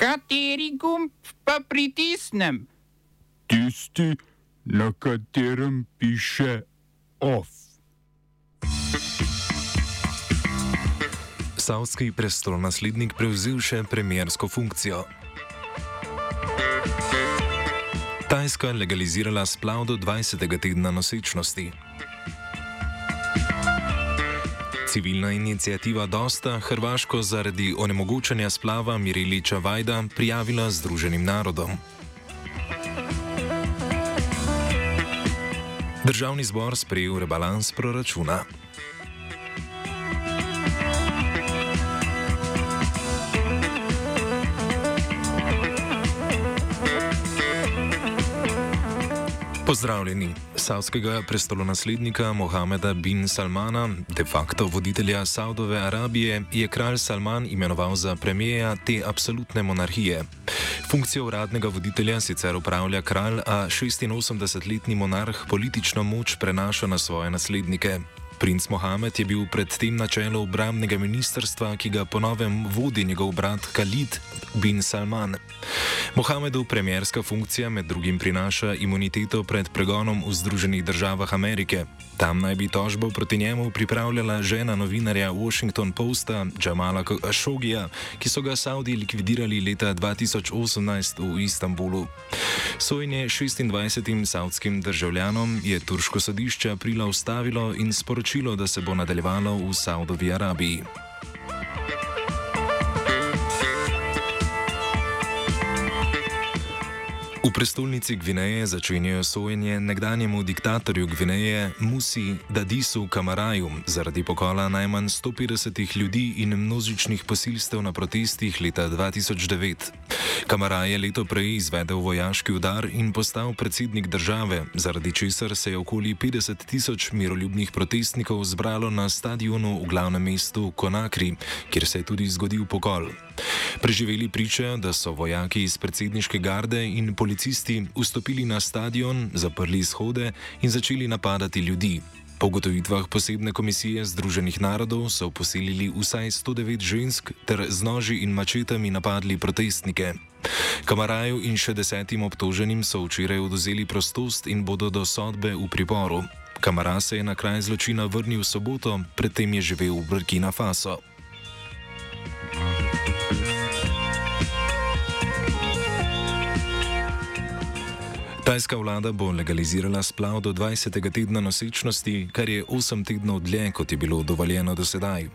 Kateri gumb pa pritisnem? Tisti, na katerem piše OF. Savski prestolonaslednik prevzel še premjersko funkcijo. Tajska legalizirala splav do 20. tedna nosečnosti. Civilna inicijativa Dosta Hrvaško zaradi onemogočanja splava Miriliča Vajda prijavila Združenim narodom. Državni zbor sprejel rebalans proračuna. Pozdravljeni. Savskega prestolonaslednika Mohameda bin Salmana, de facto voditelja Saudove Arabije, je kralj Salman imenoval za premijeja te absolutne monarhije. Funkcijo uradnega voditelja sicer upravlja kralj, a 86-letni monarh politično moč prenaša na svoje naslednike. Princ Mohamed je bil predtem na čelu obramnega ministrstva, ki ga ponovem vodi njegov brat Khalid bin Salman. Mohamedu premjerska funkcija med drugim prinaša imuniteto pred pregonom v Združenih državah Amerike. Tam naj bi tožbo proti njemu pripravljala žena novinarja Washington Posta Jamala Khashogija, ki so ga Saudi likvidirali leta 2018 v Istanbulu. Sojenje 26 saudskim državljanom je turško sodišče aprila ustavilo in sporočilo, da se bo nadaljevalo v Saudovi Arabiji. V prestolnici Gvineje začenjajo sojenje nekdanjemu diktatorju Gvineje Musi Dadisu Kamaraju zaradi pokola najmanj 150 ljudi in množičnih posilstev na protestih leta 2009. Kamaraj je leto prej izvedel vojaški udar in postal predsednik države, zaradi česar se je okoli 50 tisoč miroljubnih protestnikov zbralo na stadionu v glavnem mestu Konakri, kjer se je tudi zgodil pokol. Preživeli pričajo, da so vojaki iz predsedniške garde in policisti vstopili na stadion, zaprli izhode in začeli napadati ljudi. Po gotovitvah posebne komisije Združenih narodov so posilili vsaj 109 žensk ter z noži in mačetami napadli protestnike. Kamaraju in še desetim obtoženim so včeraj oduzeli prostost in bodo do sodbe v priporu. Kamara se je na kraj zločina vrnil v soboto, predtem je živel v Burkina Faso. Tajska vlada bo legalizirala splav do 20. tedna nosečnosti, kar je 8 tednov dlje, kot je bilo dovoljeno do sedaj.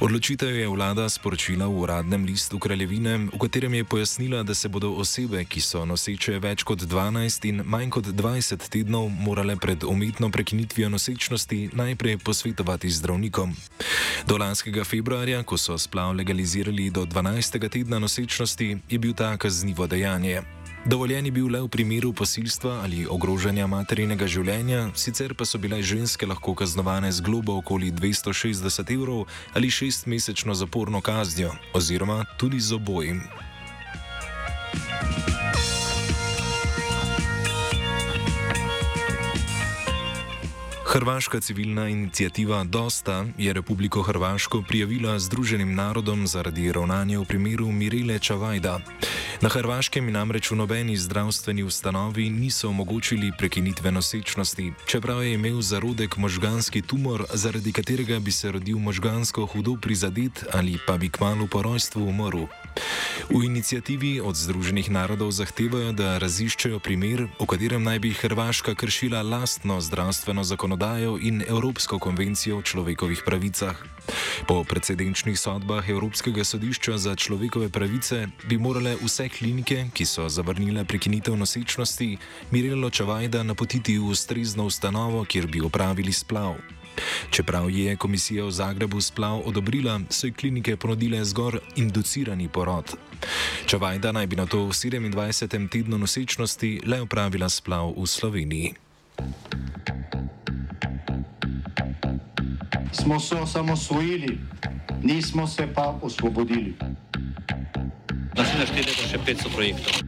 Odločitev je vlada sporočila v uradnem listu kraljevine, v katerem je pojasnila, da se bodo osebe, ki so noseče več kot 12 in manj kot 20 tednov, morale pred umetno prekinitvijo nosečnosti najprej posvetovati zdravnikom. Do lanskega februarja, ko so splav legalizirali do 12. tedna nosečnosti, je bil ta kaznivo dejanje. Dovoljen je bil le v primeru posilstva ali ogrožanja materinega življenja, sicer pa so bile ženske lahko kaznovane z globo okoli 260 evrov ali šestmesečno zaporno kaznijo, oziroma tudi z obojim. Hrvaška civilna inicijativa Dosta je Republiko Hrvaško prijavila Združenim narodom zaradi ravnanja v primeru Mirele Čavajda. Na Hrvaškem namreč v nobeni zdravstveni ustanovi niso omogočili prekinitve nosečnosti, čeprav je imel zarodek možganski tumor, zaradi katerega bi se rodil možgansko hudo prizadet ali pa bi kmalo po rojstvu umrl. V inicijativi od Združenih narodov zahtevajo, da raziščejo primer, v katerem naj bi Hrvaška kršila lastno zdravstveno zakonodajo in Evropsko konvencijo o človekovih pravicah. Po precedenčnih sodbah Evropskega sodišča za človekove pravice bi morale vse klinike, ki so zavrnile prekinitev nosečnosti, Mirelo Čavajda napotiti v ustrezno ustanovo, kjer bi opravili splav. Čeprav je komisija v Zagrebu splav odobrila, so ji klinike ponudile zgor inducirani porod. Čavajda naj bi na to v 27. tednu nosečnosti le upravila splav v Sloveniji. Smo se osamosvojili, nismo se pa osvobodili. Naslednje število je še 500 projektov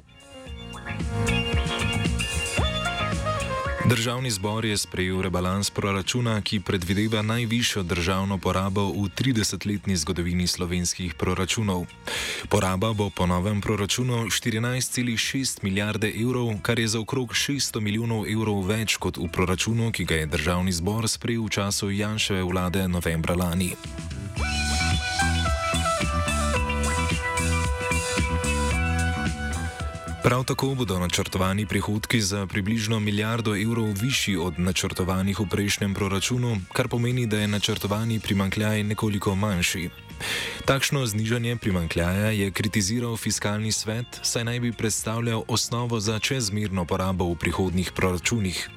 Državni zbor je sprejel rebalans proračuna, ki predvideva najvišjo državno porabo v 30-letni zgodovini slovenskih proračunov. Poraba bo po novem proračunu 14,6 milijarde evrov, kar je za okrog 600 milijonov evrov več kot v proračunu, ki ga je državni zbor sprejel v času Janševe vlade novembra lani. Prav tako bodo načrtovani prihodki za približno milijardo evrov višji od načrtovanih v prejšnjem proračunu, kar pomeni, da je načrtovani primankljaj nekoliko manjši. Takšno znižanje primankljaja je kritiziral fiskalni svet, saj naj bi predstavljal osnovo za čezmerno porabo v prihodnih proračunih.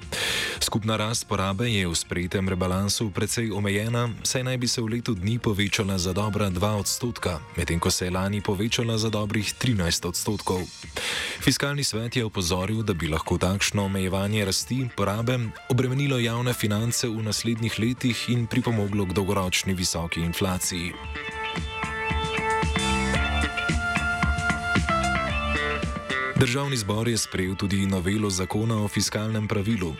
Skupna rast porabe je v sprejetem rebalansu precej omejena, saj naj bi se v letu dni povečala za dobra 2 odstotka, medtem ko se je lani povečala za dobrih 13 odstotkov. Fiskalni svet je opozoril, da bi lahko takšno omejevanje rasti porabe obremenilo javne finance v naslednjih letih in pripomoglo k dolgoročni visoki inflaciji. Državni zbor je sprejel tudi novelo zakona o fiskalnem pravilu.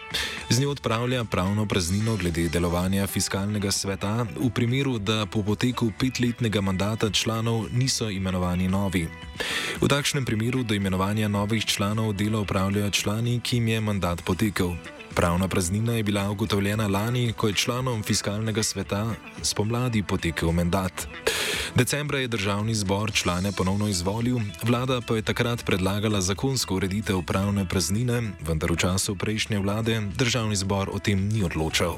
Z njo odpravlja pravno praznino glede delovanja fiskalnega sveta v primeru, da po poteku petletnega mandata članov niso imenovani novi. V takšnem primeru do imenovanja novih članov delo upravljajo člani, ki jim je mandat potekel. Pravna praznina je bila ugotovljena lani, ko je članom fiskalnega sveta spomladi potekel mandat. Decembra je državni zbor člane ponovno izvolil, vlada pa je takrat predlagala zakonsko ureditev pravne praznine, vendar v času prejšnje vlade državni zbor o tem ni odločal.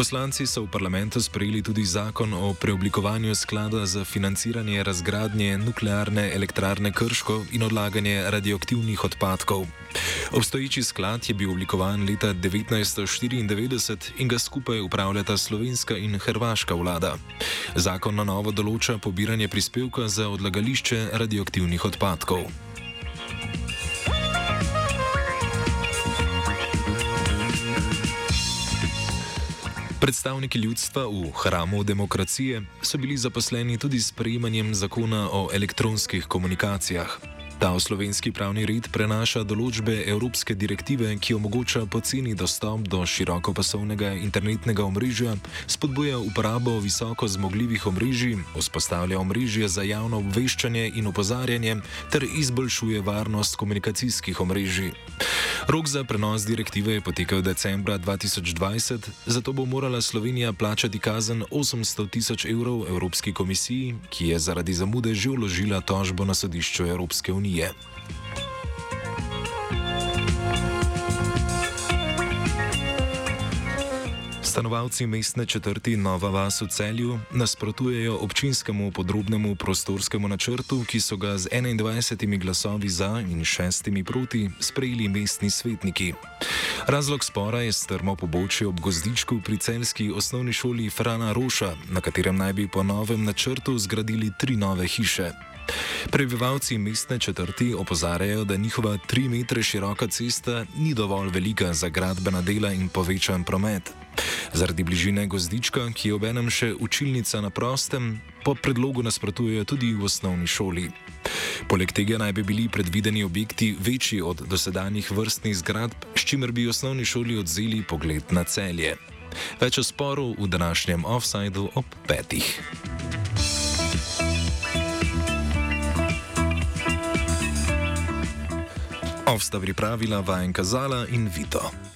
Poslanci so v parlamentu sprejeli tudi zakon o preoblikovanju sklada za financiranje razgradnje nuklearne elektrarne Krško in odlaganje radioaktivnih odpadkov. Obstoječi sklad je bil oblikovan leta 1994 in ga skupaj upravljata slovenska in hrvaška vlada. Zakon na novo določa pobiranje prispevka za odlagališče radioaktivnih odpadkov. Predstavniki ljudstva v hramu demokracije so bili zaposleni tudi s prejemanjem zakona o elektronskih komunikacijah. Ta v slovenski pravni red prenaša določbe Evropske direktive, ki omogoča poceni dostop do širokopasovnega internetnega omrežja, spodbuja uporabo visoko zmogljivih omrežij, vzpostavlja omrežje za javno obveščanje in opozarjanje ter izboljšuje varnost komunikacijskih omrežij. Rok za prenos direktive je potekel decembra 2020, zato bo morala Slovenija plačati kazen 800 tisoč evrov Evropski komisiji, ki je zaradi zamude že vložila tožbo na sodišču Evropske unije unije. Stanovalci mestne četrti Nova Vas v celju nasprotujejo občinskemu podrobnemu prostorskemu načrtu, ki so ga z 21 glasovi za in 6 proti sprejeli mestni svetniki. Razlog spora je strmo pobočje ob gozdičku pri celski osnovni šoli Frana Roša, na katerem naj bi po novem načrtu zgradili tri nove hiše. Prebivalci mestne četrti opozarjajo, da njihova 3 metre široka cesta ni dovolj velika za gradbena dela in povečan promet. Zaradi bližine gozdička, ki je obenem še učilnica na prostem, po predlogu nasprotujejo tudi v osnovni šoli. Poleg tega naj bi bili predvideni objekti večji od dosedanjih vrstnih zgradb, s čimer bi osnovni šoli odzeli pogled na celje. Več o sporu v današnjem offsajdu ob petih. Ovsta pripravila vajenka Zala in Vito.